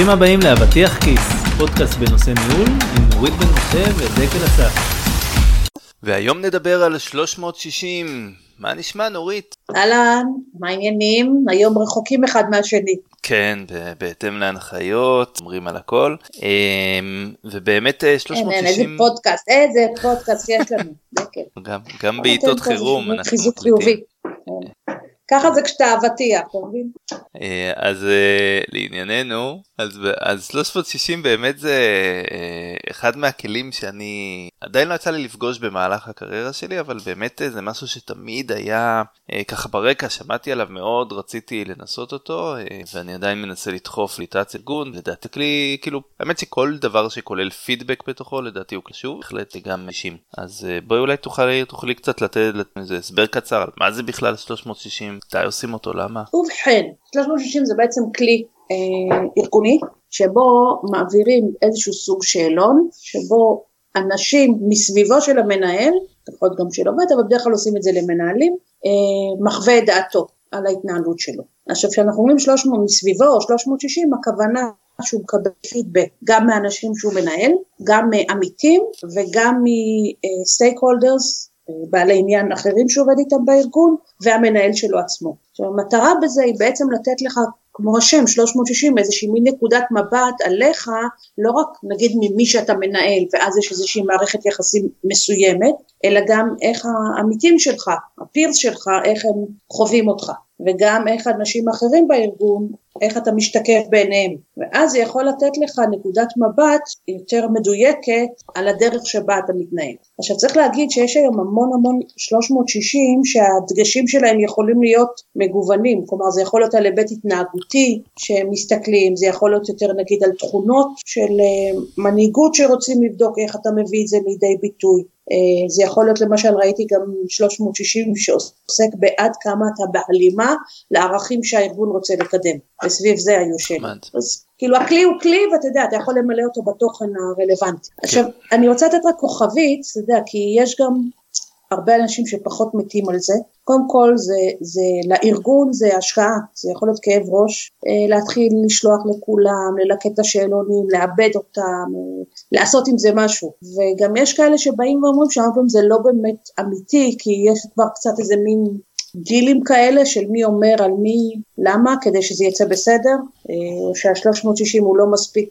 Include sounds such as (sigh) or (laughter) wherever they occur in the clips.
ברוכים הבאים לאבטיח כיס, פודקאסט בנושא ניהול עם נורית בן משה ודקל אסף. והיום נדבר על 360. מה נשמע נורית? אהלן, מה העניינים? היום רחוקים אחד מהשני. כן, בהתאם להנחיות, אומרים על הכל. אמ, ובאמת 360... אין, אין, איזה פודקאסט, איזה פודקאסט יש לנו, (laughs) דקל. גם, גם בעיתות חירום אנחנו חיזוק חיובי. ככה זה כשאתה אבטיח, אתה מבין? אה, אז אה, לענייננו, אז, אז 360 באמת זה אה, אחד מהכלים שאני עדיין לא יצא לי לפגוש במהלך הקריירה שלי, אבל באמת זה משהו שתמיד היה ככה ברקע, שמעתי עליו מאוד, רציתי לנסות אותו, ואני עדיין מנסה לדחוף ליטת ארגון, לדעתי כלי, כאילו, האמת שכל דבר שכולל פידבק בתוכו, לדעתי הוא קשור, בהחלט גם אישים. אז בואי אולי תוכלי, תוכלי קצת לתת איזה הסבר קצר על מה זה בכלל 360, מתי עושים אותו, למה? ובכן, 360 זה בעצם כלי אה, ארגוני, שבו מעבירים איזשהו סוג שאלון, שבו אנשים מסביבו של המנהל, יכול גם של עובד, אבל בדרך כלל עושים את זה למנהלים, אה, מחווה את דעתו על ההתנהלות שלו. עכשיו כשאנחנו אומרים 300 מסביבו או 360, הכוונה שהוא מקבל פידבק גם מאנשים שהוא מנהל, גם מעמיתים וגם מסטייק הולדרס בעלי עניין אחרים שעובד איתם בארגון והמנהל שלו עצמו. עכשיו המטרה בזה היא בעצם לתת לך כמו השם 360 איזושהי מין נקודת מבט עליך לא רק נגיד ממי שאתה מנהל ואז יש איזושהי מערכת יחסים מסוימת אלא גם איך העמיתים שלך, הפירס שלך, איך הם חווים אותך וגם איך אנשים אחרים בארגון, איך אתה משתקף בעיניהם ואז זה יכול לתת לך נקודת מבט יותר מדויקת על הדרך שבה אתה מתנהל. עכשיו צריך להגיד שיש היום המון המון 360 שהדגשים שלהם יכולים להיות מגוונים, כלומר זה יכול להיות על היבט התנהגותי שמסתכלים, זה יכול להיות יותר נגיד על תכונות של אה, מנהיגות שרוצים לבדוק איך אתה מביא את זה לידי ביטוי, זה יכול להיות למשל ראיתי גם 360 שעוסק בעד כמה אתה בהלימה לערכים שהארגון רוצה לקדם וסביב זה היו שאלות. אז כאילו הכלי הוא כלי ואתה יודע אתה יכול למלא אותו בתוכן הרלוונטי. כן. עכשיו אני רוצה לתת רק כוכבית, אתה יודע, כי יש גם הרבה אנשים שפחות מתים על זה. קודם כל זה, זה לארגון זה השקעה, זה יכול להיות כאב ראש, אה, להתחיל לשלוח לכולם, ללקט את השאלונים, לעבד אותם, אה, לעשות עם זה משהו. וגם יש כאלה שבאים ואומרים שהרבה פעמים זה לא באמת אמיתי, כי יש כבר קצת איזה מין דילים כאלה של מי אומר על מי, למה, כדי שזה יצא בסדר, אה, או שה-360 הוא לא מספיק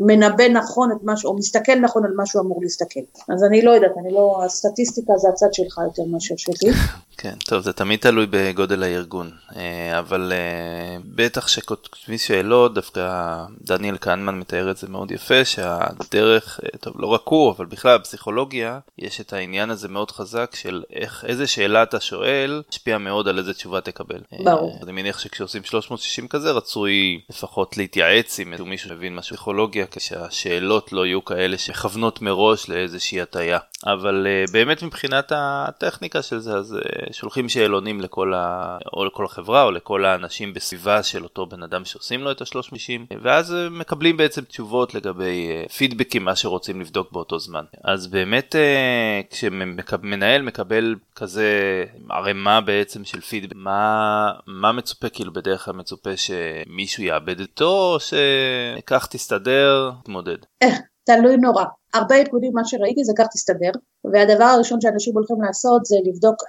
מנבא נכון את משהו, או מסתכל נכון על מה שהוא אמור להסתכל. אז אני לא יודעת, אני לא, הסטטיסטיקה זה הצד שלך יותר מאשר שלי. כן, טוב, זה תמיד תלוי בגודל הארגון, אה, אבל אה, בטח שכותבים שאלות, דווקא דניאל קנמן מתאר את זה מאוד יפה, שהדרך, אה, טוב, לא רק הוא, אבל בכלל בפסיכולוגיה, יש את העניין הזה מאוד חזק של איך, איזה שאלה אתה שואל, משפיע מאוד על איזה תשובה תקבל. ברור. אני מניח שכשעושים 360 כזה, רצוי לפחות להתייעץ עם מישהו שמבין משהו פסיכולוגיה, כשהשאלות לא יהיו כאלה שכוונות מראש לאיזושהי הטיה. אבל באמת מבחינת הטכניקה של זה, אז שולחים שאלונים לכל, ה... או לכל החברה או לכל האנשים בסביבה של אותו בן אדם שעושים לו את ה-360 ואז מקבלים בעצם תשובות לגבי אה, פידבקים מה שרוצים לבדוק באותו זמן. אז באמת אה, כשמנהל מקבל כזה ערימה בעצם של פידבק מה, מה מצופה כאילו בדרך כלל מצופה שמישהו יאבד אותו או שכך תסתדר תתמודד. אה, תלוי נורא. הרבה ארגונים מה שראיתי זה כך תסתדר והדבר הראשון שאנשים הולכים לעשות זה לבדוק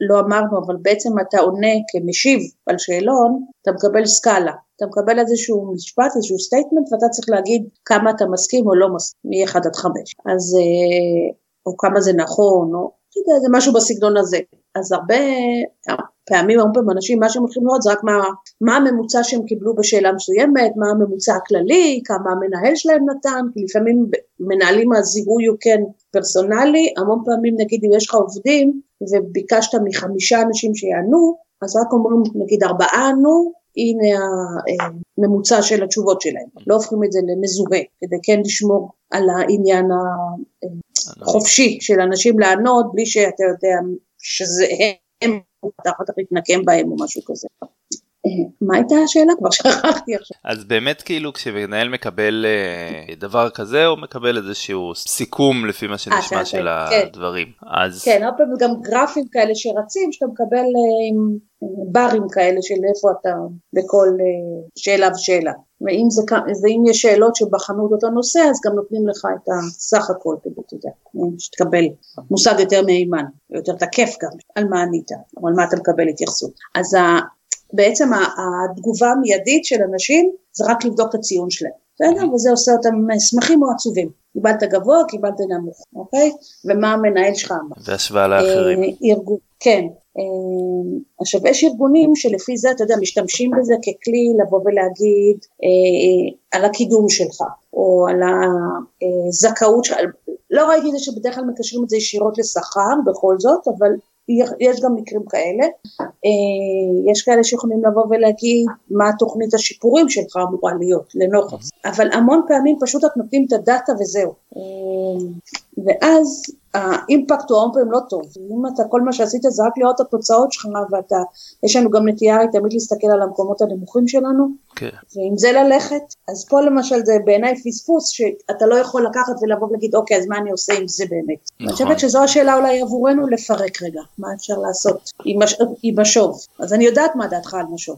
לא אמרנו, אבל בעצם אתה עונה כמשיב על שאלון, אתה מקבל סקאלה. אתה מקבל איזשהו משפט, איזשהו statement, ואתה צריך להגיד כמה אתה מסכים או לא מסכים, מ-1 עד 5. אז, אה, או כמה זה נכון, או זה משהו בסגנון הזה. אז הרבה פעמים, הרבה פעמים אנשים, מה שהם הולכים לראות זה רק מה, מה הממוצע שהם קיבלו בשאלה מסוימת, מה הממוצע הכללי, כמה המנהל שלהם נתן, כי לפעמים מנהלים הזיהוי הוא כן פרסונלי, המון פעמים נגיד אם יש לך עובדים וביקשת מחמישה אנשים שיענו, אז רק אומרים נגיד ארבעה ענו, הנה הממוצע של התשובות שלהם, לא הופכים את זה למזוהה, כדי כן לשמור על העניין החופשי של אנשים לענות בלי שאתה יודע שזה הם, אתה אחר כך להתנקם בהם או משהו כזה. מה הייתה השאלה? כבר שכחתי עכשיו. אז באמת כאילו כשמנהל מקבל אה, דבר כזה הוא מקבל איזשהו סיכום לפי מה שנשמע אה, של כן. הדברים. אז... כן, הרבה פעמים גם גרפים כאלה שרצים שאתה מקבל אה, עם ברים כאלה של איפה אתה בכל שאלה ושאלה. ואם זה, ואם יש שאלות שבחנו את אותו נושא, אז גם נותנים לך את הסך הכל, כדי, אתה יודע, שתקבל מושג יותר מהימן, יותר תקף גם, על מה ענית, או על מה אתה מקבל התייחסות. אז בעצם התגובה המיידית של אנשים זה רק לבדוק את הציון שלהם, בסדר? וזה עושה אותם שמחים או עצובים. קיבלת גבוה, קיבלת נמוך, אוקיי? ומה המנהל שלך אמר. והשוואה לאחרים. אה, ארגון, כן. אה, עכשיו יש ארגונים שלפי זה, אתה יודע, משתמשים בזה ככלי לבוא ולהגיד אה, על הקידום שלך, או על הזכאות שלך. לא ראיתי את זה שבדרך כלל מקשרים את זה ישירות לשכר בכל זאת, אבל יש גם מקרים כאלה, אה, יש כאלה שיכולים לבוא ולהגיד מה תוכנית השיפורים שלך אמורה להיות לנוכח, אבל המון פעמים פשוט את נותנים את הדאטה וזהו, אה, ואז האימפקט הוא המון פעמים לא טוב, אם אתה כל מה שעשית זה רק לראות את התוצאות שלך ואתה, יש לנו גם נטייה תמיד להסתכל על המקומות הנמוכים שלנו, כן. ועם זה ללכת, אז פה למשל זה בעיניי פספוס שאתה לא יכול לקחת ולבוא ולהגיד אוקיי אז מה אני עושה עם זה באמת. נכון. אני חושבת שזו השאלה אולי עבורנו לפרק רגע, מה אפשר לעשות עם, הש... עם משוב, אז אני יודעת מה דעתך על משוב.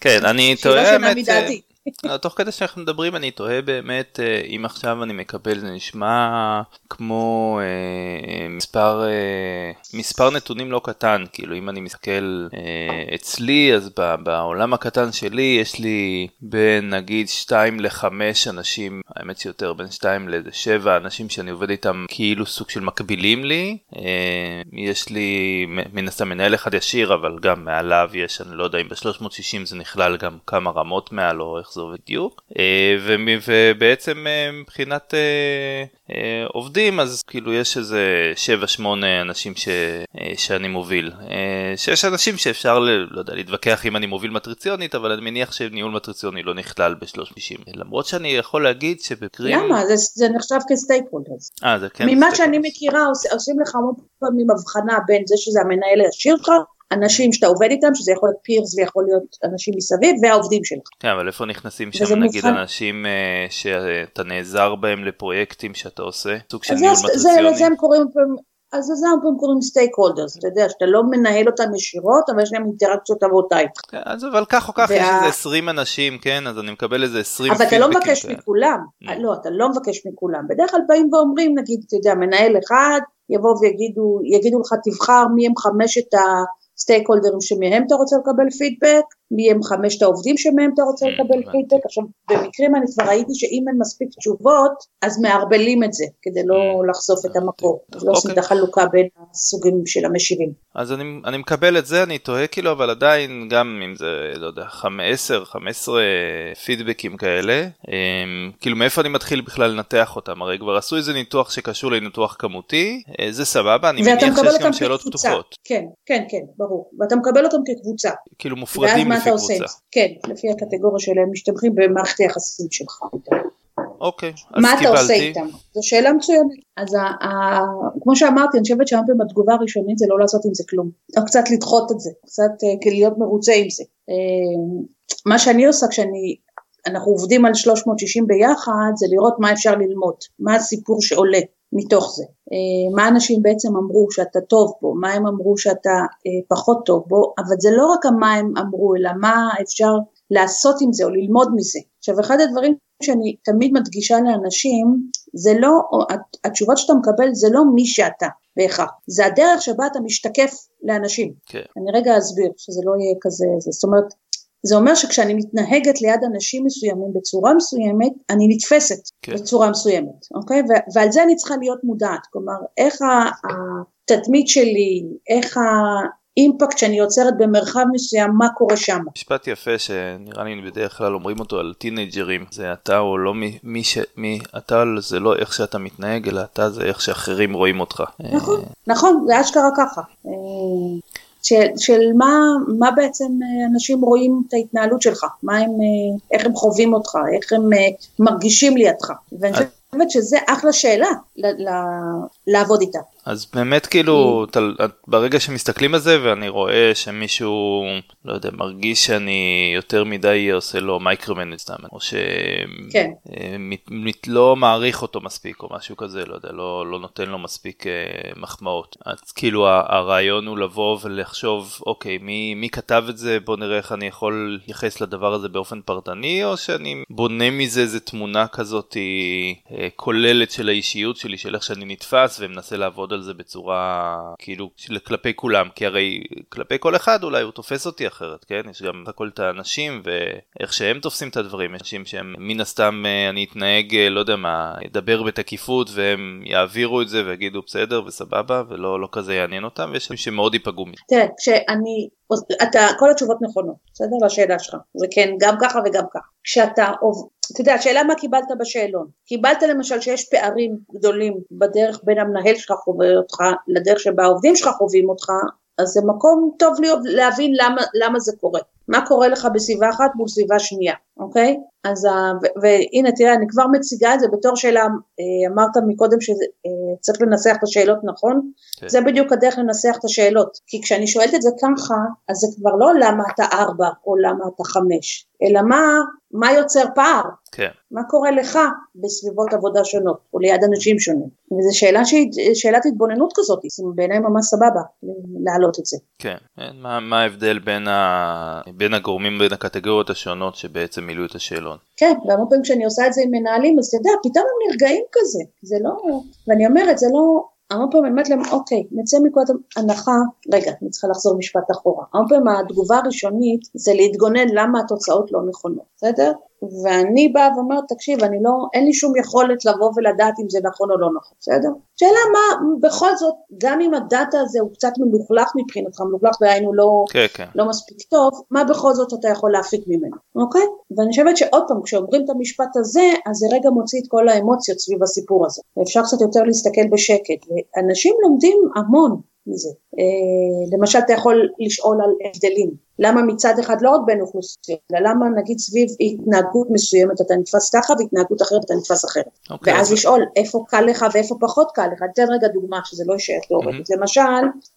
כן, אני טועה האמת, תוך כדי שאנחנו מדברים אני תוהה באמת אה, אם עכשיו אני מקבל זה נשמע כמו אה, מספר אה, מספר נתונים לא קטן כאילו אם אני מסתכל אה, אצלי אז בעולם הקטן שלי יש לי בין נגיד 2 ל-5 אנשים האמת שיותר בין 2 ל-7 אנשים שאני עובד איתם כאילו סוג של מקבילים לי. אה, יש לי מן הסתם מנהל אחד ישיר אבל גם מעליו יש אני לא יודע אם ב-360 זה נכלל גם כמה רמות מעל או איך זה עובד בדיוק. ובעצם מבחינת עובדים אז כאילו יש איזה 7-8 אנשים ש, שאני מוביל. שיש אנשים שאפשר לא יודע להתווכח אם אני מוביל מטריציונית אבל אני מניח שניהול מטריציוני לא נכלל ב-360 למרות שאני יכול להגיד שבקרים למה? זה, זה נחשב כסטייק הולדרס כן ממה שאני מכירה עושים לך המון פעמים הבחנה בין זה שזה המנהל הישיר שלך אנשים שאתה עובד איתם, שזה יכול להיות פירס ויכול להיות אנשים מסביב, והעובדים שלך. כן, אבל איפה נכנסים שם נגיד מוכן... אנשים uh, שאתה נעזר בהם לפרויקטים שאתה עושה? סוג של ניהול מטריציוני? זה הם קוראים אז זה הרבה פעמים קוראים stakeholders, אתה יודע, שאתה לא מנהל אותם ישירות, אבל יש להם אינטראקציות עבודה איתך. כן, אז אבל כך או כך וה... יש איזה 20 אנשים, כן, אז אני מקבל איזה 20 פידבקים. אבל אתה לא מבקש מכולם, מממ. לא, אתה לא מבקש מכולם. בדרך כלל באים ואומרים, נגיד, אתה יודע, מנהל אחד, יבואו ויגידו לך, תבחר מי הם חמשת ה... סטייקהולדרים שמהם אתה רוצה לקבל פידבק, מי הם חמשת העובדים שמהם אתה רוצה לקבל פידבק, עכשיו במקרים אני כבר ראיתי שאם אין מספיק תשובות אז מערבלים את זה כדי לא mm. לחשוף את המקור, אז לא עושים את אוקיי. החלוקה בין הסוגים של המשיבים. אז אני, אני מקבל את זה, אני תוהה כאילו, אבל עדיין גם אם זה, לא יודע, 10, 15 פידבקים כאלה, הם, כאילו מאיפה אני מתחיל בכלל לנתח אותם, הרי כבר עשו איזה ניתוח שקשור לניתוח כמותי, אה, זה סבבה, אני מניח שיש גם שאלות פתוחות. כן, כן, כן, ברור, ואתה מקבל אותם כקבוצה. כאילו מופרדים לפי קבוצה. עושה? כן, לפי הקטגוריה שלהם משתמכים במערכת היחסים שלך. אוקיי, אז מה קיבלתי. מה אתה עושה איתם? זו שאלה מצוינת. אז ה, ה, כמו שאמרתי, אני חושבת שהרבה פעמים התגובה הראשונית זה לא לעשות עם זה כלום. או קצת לדחות את זה, קצת uh, להיות מרוצה עם זה. Uh, מה שאני עושה כשאני, אנחנו עובדים על 360 ביחד, זה לראות מה אפשר ללמוד, מה הסיפור שעולה. מתוך זה. אה, מה אנשים בעצם אמרו שאתה טוב בו, מה הם אמרו שאתה אה, פחות טוב בו, אבל זה לא רק מה הם אמרו, אלא מה אפשר לעשות עם זה או ללמוד מזה. עכשיו אחד הדברים שאני תמיד מדגישה לאנשים, זה לא, התשובות שאתה מקבל זה לא מי שאתה בהכרח, זה הדרך שבה אתה משתקף לאנשים. כן. אני רגע אסביר, שזה לא יהיה כזה, זאת אומרת, זה אומר שכשאני מתנהגת ליד אנשים מסוימים בצורה מסוימת, אני נתפסת כן. בצורה מסוימת, אוקיי? ו- ועל זה אני צריכה להיות מודעת, כלומר, איך התדמית שלי, איך האימפקט שאני יוצרת במרחב מסוים, מה קורה שם. משפט יפה שנראה לי בדרך כלל אומרים אותו על טינג'רים, זה אתה או לא מי, מי ש... מי אתה זה לא איך שאתה מתנהג, אלא אתה זה איך שאחרים רואים אותך. נכון, נכון, זה אשכרה ככה. של, של מה, מה בעצם אה, אנשים רואים את ההתנהלות שלך, מה הם, אה, איך הם חווים אותך, איך הם אה, מרגישים לידך. ואני חושבת שזה אחלה שאלה ל, ל, לעבוד איתה. אז באמת כאילו ברגע שמסתכלים על זה ואני רואה שמישהו לא יודע מרגיש שאני יותר מדי עושה לו micromanagement סתם או שלא כן. אה, לא מעריך אותו מספיק או משהו כזה לא יודע לא, לא נותן לו מספיק אה, מחמאות אז כאילו הרעיון הוא לבוא ולחשוב אוקיי מי, מי כתב את זה בוא נראה איך אני יכול להתייחס לדבר הזה באופן פרטני או שאני בונה מזה איזה תמונה כזאת אה, כוללת של האישיות שלי של איך שאני נתפס ומנסה לעבוד על זה בצורה כאילו כלפי כולם כי הרי כלפי כל אחד אולי הוא תופס אותי אחרת כן? יש גם הכל את האנשים ואיך שהם תופסים את הדברים. יש אנשים שהם מן הסתם אה, אני אתנהג אה, לא יודע מה אדבר בתקיפות והם יעבירו את זה ויגידו בסדר וסבבה ולא לא כזה יעניין אותם ויש אנשים שמאוד ייפגעו מזה. תראה כשאני אתה כל התשובות נכונות בסדר? לשאלה שלך. זה כן גם ככה וגם ככה. כשאתה אתה יודע, השאלה מה קיבלת בשאלון. קיבלת למשל שיש פערים גדולים בדרך בין המנהל שלך חווה אותך לדרך שבה העובדים שלך חווים אותך, אז זה מקום טוב להבין למה, למה זה קורה. מה קורה לך בסביבה אחת מול סביבה שנייה, אוקיי? אז והנה תראה אני כבר מציגה את זה בתור שאלה, אה, אמרת מקודם שצריך אה, לנסח את השאלות נכון, כן. זה בדיוק הדרך לנסח את השאלות, כי כשאני שואלת את זה ככה, אז זה כבר לא למה אתה ארבע או למה אתה חמש, אלא מה, מה יוצר פער, כן. מה קורה לך בסביבות עבודה שונות או ליד אנשים שונים, וזו שאלה שהיא שאלת התבוננות כזאת, זה בעיניי ממש סבבה להעלות את זה. כן, מה, מה ההבדל בין, ה... בין הגורמים בין הקטגוריות השונות שבעצם מילאו את השאלון? כן, והרבה פעמים כשאני עושה את זה עם מנהלים, אז אתה יודע, פתאום הם נרגעים כזה, זה לא, ואני אומרת, זה לא, הרבה פעמים באמת להם, אוקיי, נצא מנקודת הנחה, רגע, אני צריכה לחזור משפט אחורה. הרבה פעמים התגובה הראשונית זה להתגונן למה התוצאות לא נכונות, בסדר? ואני באה ואומרת, תקשיב, אני לא, אין לי שום יכולת לבוא ולדעת אם זה נכון או לא נכון, בסדר? שאלה מה, בכל זאת, גם אם הדאטה הזה הוא קצת מלוכלך מבחינתך, מלוכלך דהיינו לא, כן, כן. לא מספיק טוב, מה בכל זאת אתה יכול להפיק ממנו, אוקיי? ואני חושבת שעוד פעם, כשאומרים את המשפט הזה, אז זה רגע מוציא את כל האמוציות סביב הסיפור הזה. ואפשר קצת יותר להסתכל בשקט, ואנשים לומדים המון מזה. אה, למשל אתה יכול לשאול על הבדלים, למה מצד אחד לא רק בין אוכלוסיות, אלא למה נגיד סביב התנהגות מסוימת אתה נתפס ככה והתנהגות אחרת אתה נתפס אחרת. Okay. אוקיי, ואז לשאול איפה קל לך ואיפה פחות קל לך, תן רגע דוגמה שזה לא יישאר תיאורטית, mm-hmm. למשל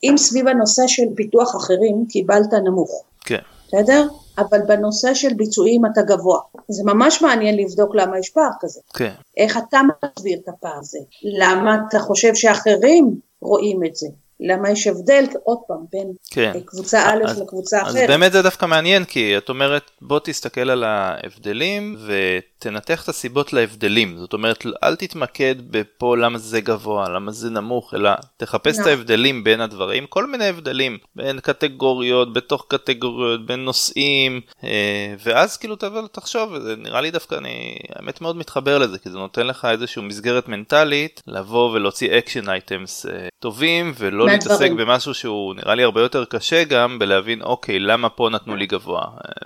אם סביב הנושא של פיתוח אחרים קיבלת נמוך, כן. בסדר? אבל בנושא של ביצועים אתה גבוה. זה ממש מעניין לבדוק למה יש פער כזה. כן. איך אתה מסביר את הפער הזה? למה אתה חושב שאחרים רואים את זה? למה יש הבדל עוד פעם בין כן. קבוצה א' אז, לקבוצה אחרת. אז באמת זה דווקא מעניין כי את אומרת בוא תסתכל על ההבדלים ותנתח את הסיבות להבדלים זאת אומרת אל תתמקד בפה למה זה גבוה למה זה נמוך אלא תחפש את ההבדלים בין הדברים כל מיני הבדלים בין קטגוריות בתוך קטגוריות בין נושאים אה, ואז כאילו תבוא תחשוב זה נראה לי דווקא אני האמת מאוד מתחבר לזה כי זה נותן לך איזושהי מסגרת מנטלית לבוא ולהוציא action items אה, טובים ולא להתעסק במשהו שהוא נראה לי הרבה יותר קשה גם בלהבין אוקיי למה פה נתנו לי גבוה?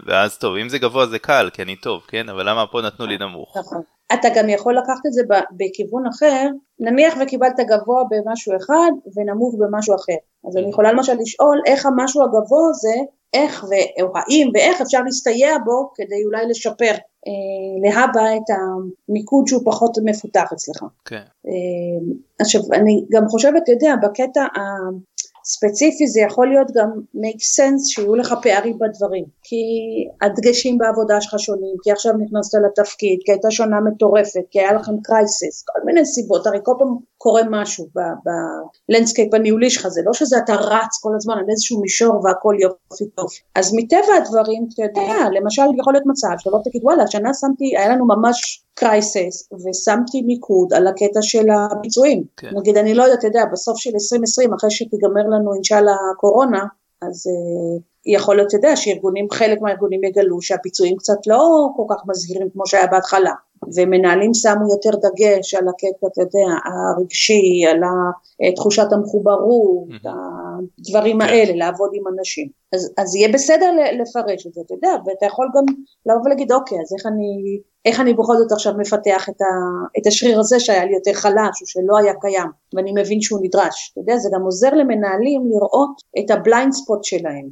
ואז טוב אם זה גבוה זה קל כי אני טוב כן? אבל למה פה נתנו לי נמוך. נכון. אתה גם יכול לקחת את זה בכיוון אחר. נניח וקיבלת גבוה במשהו אחד ונמוך במשהו אחר. אז אני יכולה למשל לשאול איך המשהו הגבוה הזה איך או האם ואיך אפשר להסתייע בו כדי אולי לשפר אה, להבא את המיקוד שהוא פחות מפותח אצלך. כן. אה, עכשיו אני גם חושבת, אתה יודע, בקטע ספציפי זה יכול להיות גם make sense שיהיו לך פערים בדברים כי הדגשים בעבודה שלך שונים כי עכשיו נכנסת לתפקיד כי הייתה שנה מטורפת כי היה לכם crisis כל מיני סיבות הרי כל פעם קורה משהו ב landscape הניהולי שלך זה לא שזה אתה רץ כל הזמן על איזשהו מישור והכל יופי טוב. אז מטבע הדברים אתה יודע למשל יכול להיות מצב שאתה לא תגיד וואלה השנה שמתי היה לנו ממש crisis ושמתי מיקוד על הקטע של הביצועים. כן. נגיד אני לא יודעת, אתה יודע, בסוף של 2020 אחרי שתיגמר לנו אינשאללה הקורונה, אז אה, יכול להיות, אתה יודע, שארגונים, חלק מהארגונים יגלו שהביצועים קצת לא כל כך מזהירים כמו שהיה בהתחלה. ומנהלים שמו יותר דגש על הקטע, אתה יודע, הרגשי, על תחושת המחוברות, הדברים כן. האלה, לעבוד עם אנשים. אז, אז יהיה בסדר לפרש את זה, אתה יודע, ואתה יכול גם לבוא ולהגיד, אוקיי, אז איך אני, איך אני בכל זאת עכשיו מפתח את, ה, את השריר הזה שהיה לי יותר חלש, או שלא היה קיים, ואני מבין שהוא נדרש. אתה יודע, זה גם עוזר למנהלים לראות את ה blind spot שלהם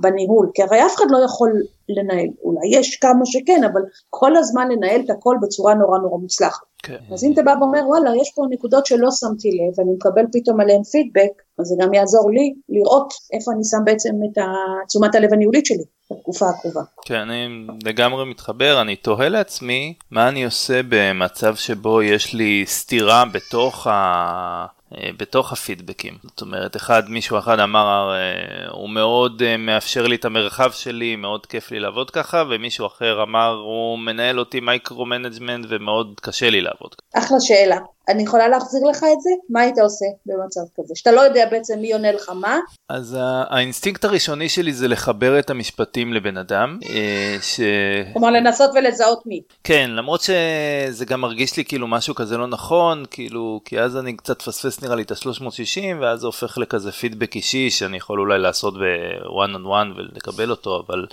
בניהול, כי הרי אף אחד לא יכול לנהל, אולי יש כמה שכן, אבל כל הזמן לנהל את הכל בצורה נורא נורא מוצלחת. כן. אז אם אתה בא ואומר וואלה יש פה נקודות שלא שמתי לב ואני מקבל פתאום עליהן פידבק אז זה גם יעזור לי לראות איפה אני שם בעצם את תשומת הלב הניהולית שלי בתקופה הקרובה. כן אני לגמרי מתחבר אני תוהה לעצמי מה אני עושה במצב שבו יש לי סתירה בתוך ה... אה, בתוך הפידבקים. זאת אומרת, אחד, מישהו אחד אמר, אה, הוא מאוד אה, מאפשר לי את המרחב שלי, מאוד כיף לי לעבוד ככה, ומישהו אחר אמר, הוא מנהל אותי micro-management ומאוד קשה לי לעבוד ככה. אחלה שאלה. אני יכולה להחזיר לך את זה? מה היית עושה במצב כזה? שאתה לא יודע בעצם מי עונה לך מה? אז האינסטינקט הראשוני שלי זה לחבר את המשפטים לבן אדם. ש... כלומר לנסות ולזהות מי. כן, למרות שזה גם מרגיש לי כאילו משהו כזה לא נכון, כאילו, כי אז אני קצת פספס נראה לי את ה-360 ואז זה הופך לכזה פידבק אישי שאני יכול אולי לעשות ב-one on one ולקבל אותו, אבל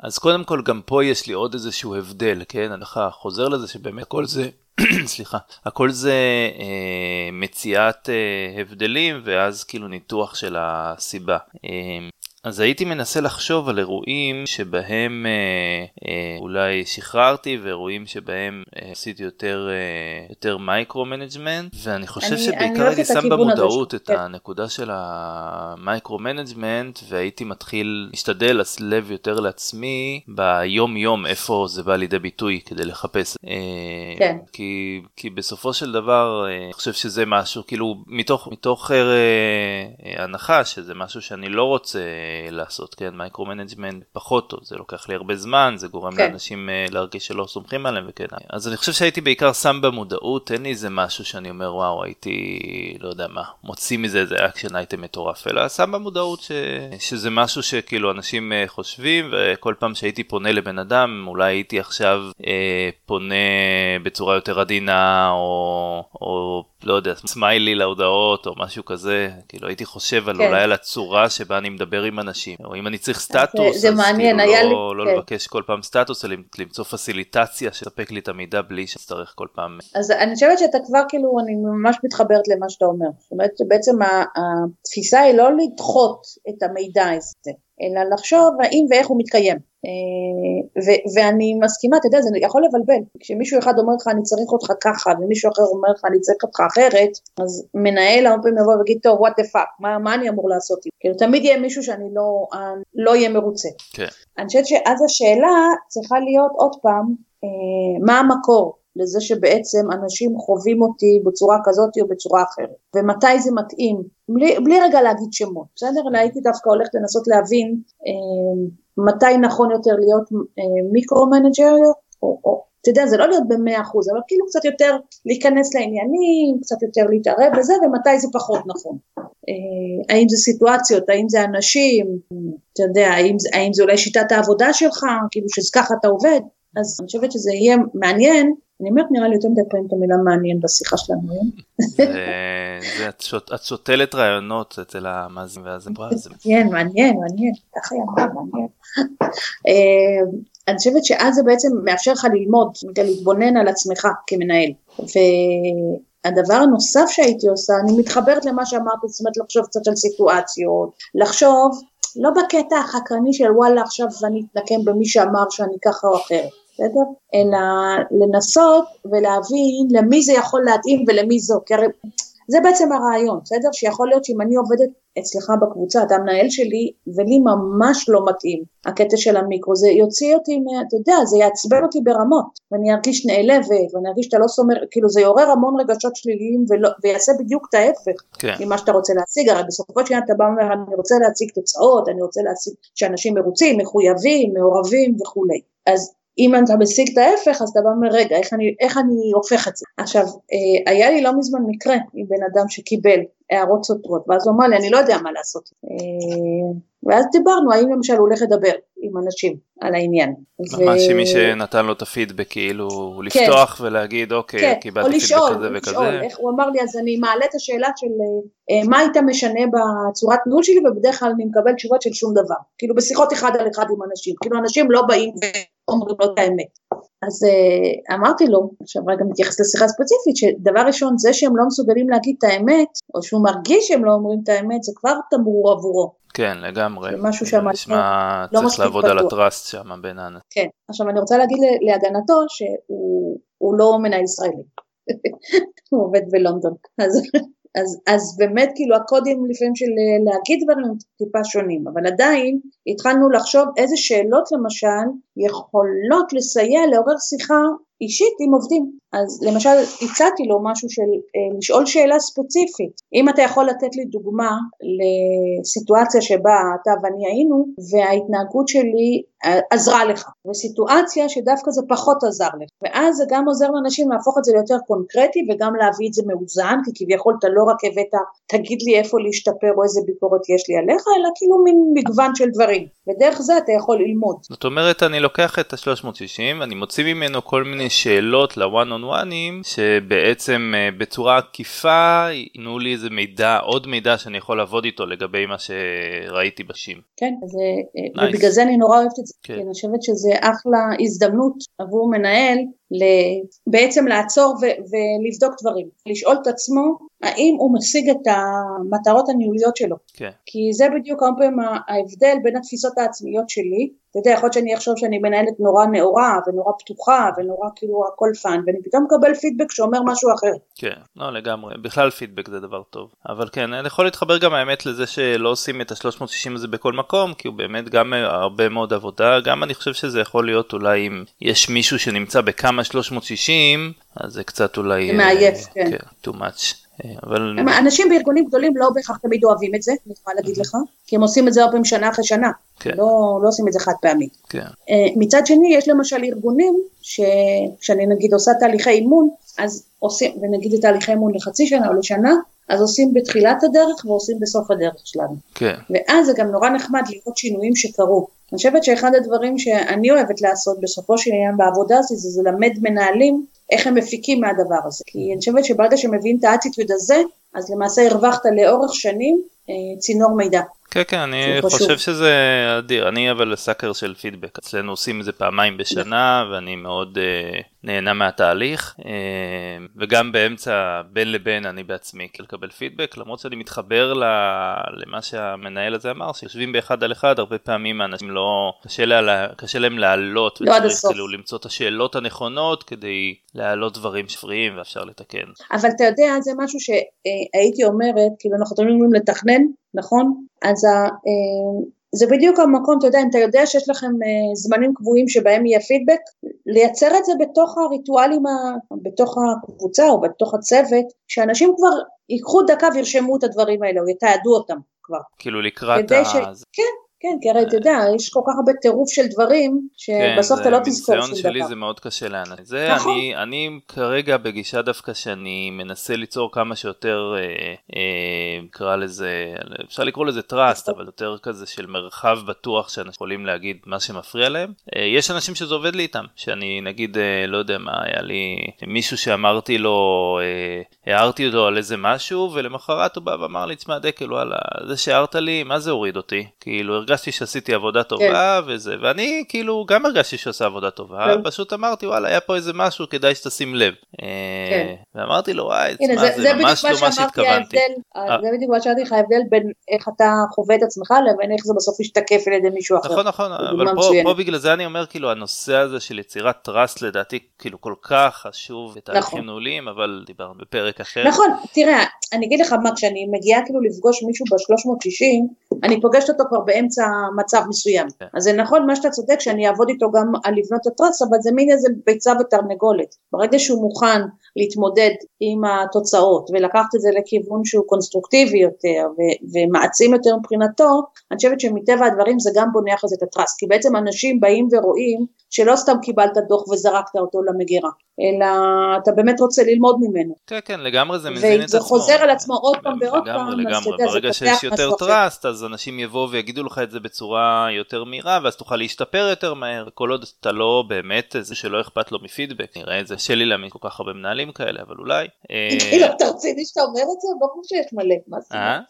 אז קודם כל גם פה יש לי עוד איזשהו הבדל, כן? אני חוזר לזה שבאמת כל זה (clears throat) סליחה, הכל זה אה, מציאת אה, הבדלים ואז כאילו ניתוח של הסיבה. אה, אז הייתי מנסה לחשוב על אירועים שבהם אה, אה, אולי שחררתי ואירועים שבהם אה, עשיתי יותר, אה, יותר micro management ואני חושב אני, שבעיקר הייתי שם במודעות את כן. הנקודה של ה micro management והייתי מתחיל להשתדל לב יותר לעצמי ביום יום איפה זה בא לידי ביטוי כדי לחפש. אה, כן. כי, כי בסופו של דבר אה, אני חושב שזה משהו כאילו מתוך, מתוך אה, אה, הנחה שזה משהו שאני לא רוצה לעשות, כן, micro management פחות טוב, זה לוקח לי הרבה זמן, זה גורם כן. לאנשים אה, להרגיש שלא סומכים עליהם וכן. אז אני חושב שהייתי בעיקר שם במודעות, אין לי איזה משהו שאני אומר וואו הייתי, לא יודע מה, מוציא מזה איזה action item מטורף, אלא שם במודעות ש... שזה משהו שכאילו אנשים אה, חושבים, וכל פעם שהייתי פונה לבן אדם, אולי הייתי עכשיו אה, פונה בצורה יותר עדינה, או, או לא יודע, סמיילי להודעות או משהו כזה, כאילו הייתי חושב על כן. אולי על הצורה שבה אני מדבר עם אנשים, או אם אני צריך סטטוס, זה, זה אז מעניין, כאילו היה לא, לי, לא כן. לבקש כל פעם סטטוס, אלא למצוא פסיליטציה שתספק לי את המידע בלי שצריך כל פעם. אז אני חושבת שאתה כבר כאילו, אני ממש מתחברת למה שאתה אומר, זאת אומרת שבעצם התפיסה היא לא לדחות את המידע הזה, אלא לחשוב האם ואיך הוא מתקיים. אה, ו- ואני מסכימה, אתה יודע, זה יכול לבלבל. כשמישהו אחד אומר לך אני צריך אותך ככה, ומישהו אחר אומר לך אני צריך אותך אחרת, אז מנהל הרבה פעמים יבוא ויגיד, טוב, what the fuck, מה, מה אני אמור לעשות? כאילו, תמיד יהיה מישהו שאני לא, לא אהיה מרוצה. כן. אני חושבת שאז השאלה צריכה להיות עוד פעם, אה, מה המקור? לזה שבעצם אנשים חווים אותי בצורה כזאת או בצורה אחרת, ומתי זה מתאים, בלי, בלי רגע להגיד שמות, בסדר? אלא הייתי דווקא הולכת לנסות להבין אה, מתי נכון יותר להיות אה, מיקרו-מנג'ריות, או, או אתה יודע, זה לא להיות במאה אחוז, אבל כאילו קצת יותר להיכנס לעניינים, קצת יותר להתערב בזה, ומתי זה פחות נכון. אה, האם זה סיטואציות, האם זה אנשים, אתה יודע, האם, האם זה אולי שיטת העבודה שלך, כאילו שככה אתה עובד, אז אני חושבת שזה יהיה מעניין אני אומרת נראה לי יותר מדי פעמים את המילה מעניין בשיחה שלנו היום. את שותלת רעיונות אצל המאזינים ואז זה מעניין, מעניין, מעניין, ככה היא אמרה, מעניין. אה, אני חושבת שאז זה בעצם מאפשר לך ללמוד, להתבונן על עצמך כמנהל. והדבר הנוסף שהייתי עושה, אני מתחברת למה שאמרת, זאת אומרת לחשוב קצת על סיטואציות, לחשוב לא בקטע החקרני של וואלה עכשיו אני אתנקם במי שאמר שאני ככה או אחרת. בסדר? אלא לנסות ולהבין למי זה יכול להתאים ולמי זו, כי הרי זה בעצם הרעיון, בסדר? שיכול להיות שאם אני עובדת אצלך בקבוצה, אתה המנהל שלי, ולי ממש לא מתאים הקטע של המיקרו, זה יוציא אותי, אתה יודע, זה יעצבן אותי ברמות, ואני ארגיש נעלבת, ואני ארגיש שאתה לא סומר, כאילו זה יעורר המון רגשות שליליים, ולא, ויעשה בדיוק את ההפך כן. ממה שאתה רוצה להציג, הרי בסופו של דבר אתה בא ואומר, אני רוצה להציג תוצאות, אני רוצה להציג שאנשים מרוצים, מחויבים, מעורבים וכולי. אז אם אתה משיג את ההפך אז אתה בא ואומר רגע איך אני, איך אני הופך את זה. עכשיו אה, היה לי לא מזמן מקרה עם בן אדם שקיבל הערות סותרות ואז הוא אמר לי אני לא יודע מה לעשות. אה, ואז דיברנו האם למשל הוא הולך לדבר עם אנשים על העניין. ממש ו... מי שנתן לו את הפידבק כאילו כן. לפתוח ולהגיד אוקיי כן. קיבלתי פידבק כזה וכזה. לשאול, איך, הוא אמר לי אז אני מעלה את השאלה של אה, מה היית משנה בצורת ניהול שלי ובדרך כלל אני מקבל תשובות של שום דבר. כאילו בשיחות אחד על אחד עם אנשים, כאילו אנשים לא באים ואומרים לו את האמת. אז uh, אמרתי לו, עכשיו רגע מתייחס לשיחה ספציפית, שדבר ראשון זה שהם לא מסוגלים להגיד את האמת, או שהוא מרגיש שהם לא אומרים את האמת, זה כבר תמרור עבורו. כן, לגמרי. משהו שם נשמע, לא צריך לעבוד פתוח. על הטראסט שם בין האנשים. כן, עכשיו אני רוצה להגיד להגנתו שהוא לא מנהל ישראלי. (laughs) הוא עובד בלונדון. אז אז, אז באמת כאילו הקודים לפעמים של להגיד דברים הם טיפה שונים, אבל עדיין התחלנו לחשוב איזה שאלות למשל יכולות לסייע לעורר שיחה אישית עם עובדים. אז למשל הצעתי לו משהו של אה, לשאול שאלה ספציפית, אם אתה יכול לתת לי דוגמה לסיטואציה שבה אתה ואני היינו וההתנהגות שלי אה, עזרה לך, וסיטואציה שדווקא זה פחות עזר לך, ואז זה גם עוזר לאנשים להפוך את זה ליותר קונקרטי וגם להביא את זה מאוזן, כי כביכול אתה לא רק הבאת תגיד לי איפה להשתפר או איזה ביקורת יש לי עליך, אלא כאילו מין מגוון של דברים, ודרך זה אתה יכול ללמוד. זאת אומרת אני לוקח את ה-360, אני מוציא ממנו כל מיני שאלות ל-one on oneים שבעצם אה, בצורה עקיפה ייתנו לי איזה מידע, עוד מידע שאני יכול לעבוד איתו לגבי מה שראיתי בשים. כן, אז, nice. אה, ובגלל זה אני נורא אוהבת את זה, כן. כי אני חושבת שזה אחלה הזדמנות עבור מנהל בעצם לעצור ו- ולבדוק דברים, לשאול את עצמו האם הוא משיג את המטרות הניהוליות שלו, כן. כי זה בדיוק הרבה פעמים ההבדל בין התפיסות העצמיות שלי אתה יודע, יכול להיות שאני אחשוב שאני מנהלת נורא נאורה ונורא פתוחה ונורא כאילו הכל fun ואני פתאום מקבל פידבק שאומר משהו אחר. כן, לא לגמרי, בכלל פידבק זה דבר טוב. אבל כן, אני יכול להתחבר גם האמת לזה שלא עושים את ה-360 הזה בכל מקום, כי הוא באמת גם הרבה מאוד עבודה, גם אני חושב שזה יכול להיות אולי אם יש מישהו שנמצא בכמה 360, אז זה קצת אולי... זה מעייף, אה, כן. כן, too much. אבל... אנשים בארגונים גדולים לא בהכרח תמיד אוהבים את זה, אני יכולה להגיד לך, כי הם עושים את זה הרבה פעמים שנה אחרי שנה, כן. לא, לא עושים את זה חד פעמי. כן. אה, מצד שני, יש למשל ארגונים, שכשאני נגיד עושה תהליכי אימון, אז עושים, ונגיד את תהליכי אימון לחצי שנה או לשנה, אז עושים בתחילת הדרך ועושים בסוף הדרך שלנו. כן. ואז זה גם נורא נחמד לראות שינויים שקרו. אני חושבת שאחד הדברים שאני אוהבת לעשות בסופו של עניין בעבודה הזו זה, ללמד מנהלים איך הם מפיקים מהדבר הזה. כי אני חושבת שברגע שמביאים את האטיטיוד הזה, אז למעשה הרווחת לאורך שנים אה, צינור מידע. כן כן אני חושב שזה אדיר אני אבל סאקר של פידבק אצלנו עושים את זה פעמיים בשנה ואני מאוד uh, נהנה מהתהליך uh, וגם באמצע בין לבין אני בעצמי לקבל פידבק למרות שאני מתחבר למה שהמנהל הזה אמר שיושבים באחד על אחד הרבה פעמים האנשים לא קשה, לה, קשה להם להעלות לא וצריך כאילו למצוא את השאלות הנכונות כדי להעלות דברים שפריים ואפשר לתקן. אבל אתה יודע זה משהו שהייתי אומרת כאילו אנחנו תמיד אומרים לתכנן נכון? אז ה, אה, זה בדיוק המקום, אתה יודע, אם אתה יודע שיש לכם אה, זמנים קבועים שבהם יהיה פידבק, לייצר את זה בתוך הריטואלים, בתוך הקבוצה או בתוך הצוות, שאנשים כבר ייקחו דקה וירשמו את הדברים האלה או יתעדו אותם כבר. כאילו לקראת ה... ש... כן, כן, כי הרי אתה יודע, יש כל כך הרבה טירוף של דברים, שבסוף כן, אתה לא תזכור שום דבר. מניסיון שלי זה מאוד קשה לאנשים. זה נכון. אני, אני כרגע בגישה דווקא שאני מנסה ליצור כמה שיותר, אה, אה, נקרא לזה, אפשר לקרוא לזה טראסט, אבל יותר כזה של מרחב בטוח שאנשים יכולים להגיד מה שמפריע להם. אה, יש אנשים שזה עובד לי איתם, שאני נגיד, אה, לא יודע מה, היה לי מישהו שאמרתי לו, אה, הערתי אותו על איזה משהו, ולמחרת הוא בא ואמר לי, תשמע דקל, וואלה, זה שהערת לי, מה זה הוריד אותי? כאילו, הרגשתי שעשיתי עבודה טובה כן. וזה, ואני כאילו גם הרגשתי שעושה עבודה טובה, כן. פשוט אמרתי וואלה היה פה איזה משהו כדאי שתשים לב. אה, כן. ואמרתי לו וואי, תשמע זה, זה ממש לא מה שהתכוונתי. ההבדל, אה. זה בדיוק מה שאמרתי לך, ההבדל בין איך אתה חווה את עצמך לבין איך זה בסוף משתקף על ידי מישהו אחר. נכון נכון, אבל פה, פה בגלל זה אני אומר כאילו הנושא הזה של יצירת טראסט לדעתי כאילו כל כך חשוב בתהליכים נכון. נעולים, אבל דיברנו בפרק אחר. נכון, תראה, אני אגיד לך מה, כשאני מגיעה כאילו לפגוש מישהו ב-360, אני פוגשת אותו כבר באמצע באמצע מצב מסוים. כן. אז זה נכון מה שאתה צודק שאני אעבוד איתו גם על לבנות הטרס, אבל זה מין איזה ביצה ותרנגולת. ברגע שהוא מוכן להתמודד עם התוצאות ולקחת את זה לכיוון שהוא קונסטרוקטיבי יותר ו- ומעצים יותר מבחינתו, אני חושבת שמטבע הדברים זה גם בונה אחרי זה את הטרס, כי בעצם אנשים באים ורואים שלא סתם קיבלת דוח וזרקת אותו למגירה, אלא אתה באמת רוצה ללמוד ממנו. כן, כן, לגמרי זה מזין את עצמו. וזה חוזר על עצמו עוד פעם ועוד פעם, לגמרי, יודע, ברגע שיש יותר טראסט, אז אנשים יבואו ויגידו לך את זה בצורה יותר מהירה, ואז תוכל להשתפר יותר מהר, כל עוד אתה לא באמת זה שלא אכפת לו מפידבק, נראה את זה, שלי להאמין כל כך הרבה מנהלים כאלה, אבל אולי. (laughs) כאילו, אתה רציני שאתה אומר את זה? ברור שיש מלא, מה זאת אומרת?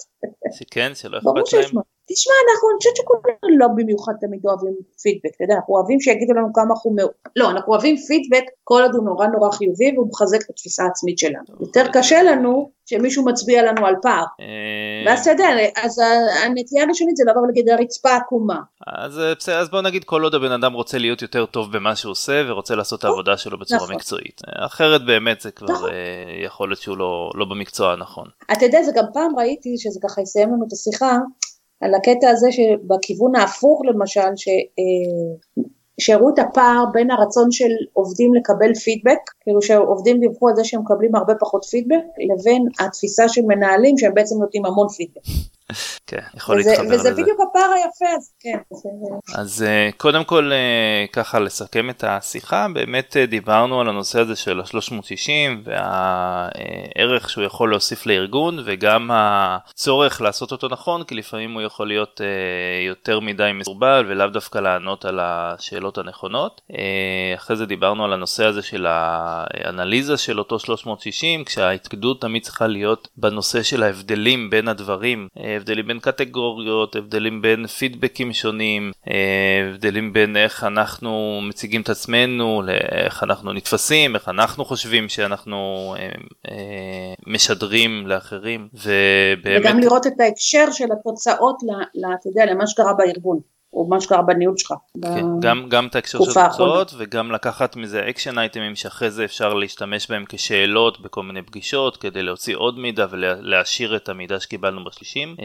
כן, שלא אכפת להם. תשמע, אנחנו, אני חושבת שכולנו לא במיוחד תמיד אוהבים פידבק, אתה יודע, אנחנו אוהבים שיגידו לנו כמה אנחנו, לא, אנחנו אוהבים פידבק כל עוד הוא נורא נורא חיובי והוא מחזק את התפיסה העצמית שלנו. יותר קשה לנו שמישהו מצביע לנו על פער. אה, ואז אתה יודע, אז הנטייה הראשונית זה לעבור נגיד הרצפה עקומה. אז אה, בסדר, אז בוא נגיד כל עוד הבן אדם רוצה להיות יותר טוב במה שהוא עושה ורוצה לעשות את העבודה שלו בצורה נכון. מקצועית. אחרת באמת זה כבר נכון. אה, יכול להיות שהוא לא, לא במקצוע הנכון. אתה יודע, זה גם פעם ראיתי שזה ככה יסיים לנו את השיחה. על הקטע הזה שבכיוון ההפוך למשל, ש, שהראו את הפער בין הרצון של עובדים לקבל פידבק, כאילו שעובדים דיווחו על זה שהם מקבלים הרבה פחות פידבק, לבין התפיסה של מנהלים שהם בעצם נותנים המון פידבק. כן, יכול להתחבר לזה. וזה בדיוק הפער היפה, אז כן. אז אה, קודם כל אה, ככה לסכם את השיחה, באמת אה, דיברנו על הנושא הזה של ה-360 והערך שהוא יכול להוסיף לארגון וגם הצורך לעשות אותו נכון, כי לפעמים הוא יכול להיות יותר מדי מסורבל ולאו דווקא לענות על השאלות הנכונות. אחרי זה דיברנו על הנושא הזה של האנליזה של אותו 360, כשההתקדות תמיד צריכה להיות בנושא של ההבדלים בין הדברים. הבדלים בין קטגוריות, הבדלים בין פידבקים שונים, אה, הבדלים בין איך אנחנו מציגים את עצמנו, לאיך אנחנו נתפסים, איך אנחנו חושבים שאנחנו אה, אה, משדרים לאחרים, ובאמת... וגם לראות את ההקשר של התוצאות, אתה יודע, למה שקרה בארגון. או מה שקרה בניהול שלך. כן, גם, גם את ההקשר של התוצאות וגם לקחת מזה action item ים שאחרי זה אפשר להשתמש בהם כשאלות בכל מיני פגישות כדי להוציא עוד מידע ולהעשיר את המידע שקיבלנו בשלוש שישים אה,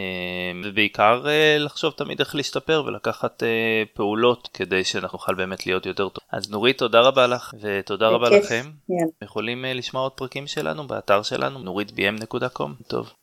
ובעיקר אה, לחשוב תמיד איך להשתפר ולקחת אה, פעולות כדי שאנחנו נוכל באמת להיות יותר טוב. אז נורית תודה רבה לך ותודה רבה לכם. יכולים לשמוע עוד פרקים שלנו באתר שלנו נורית bm.com. טוב.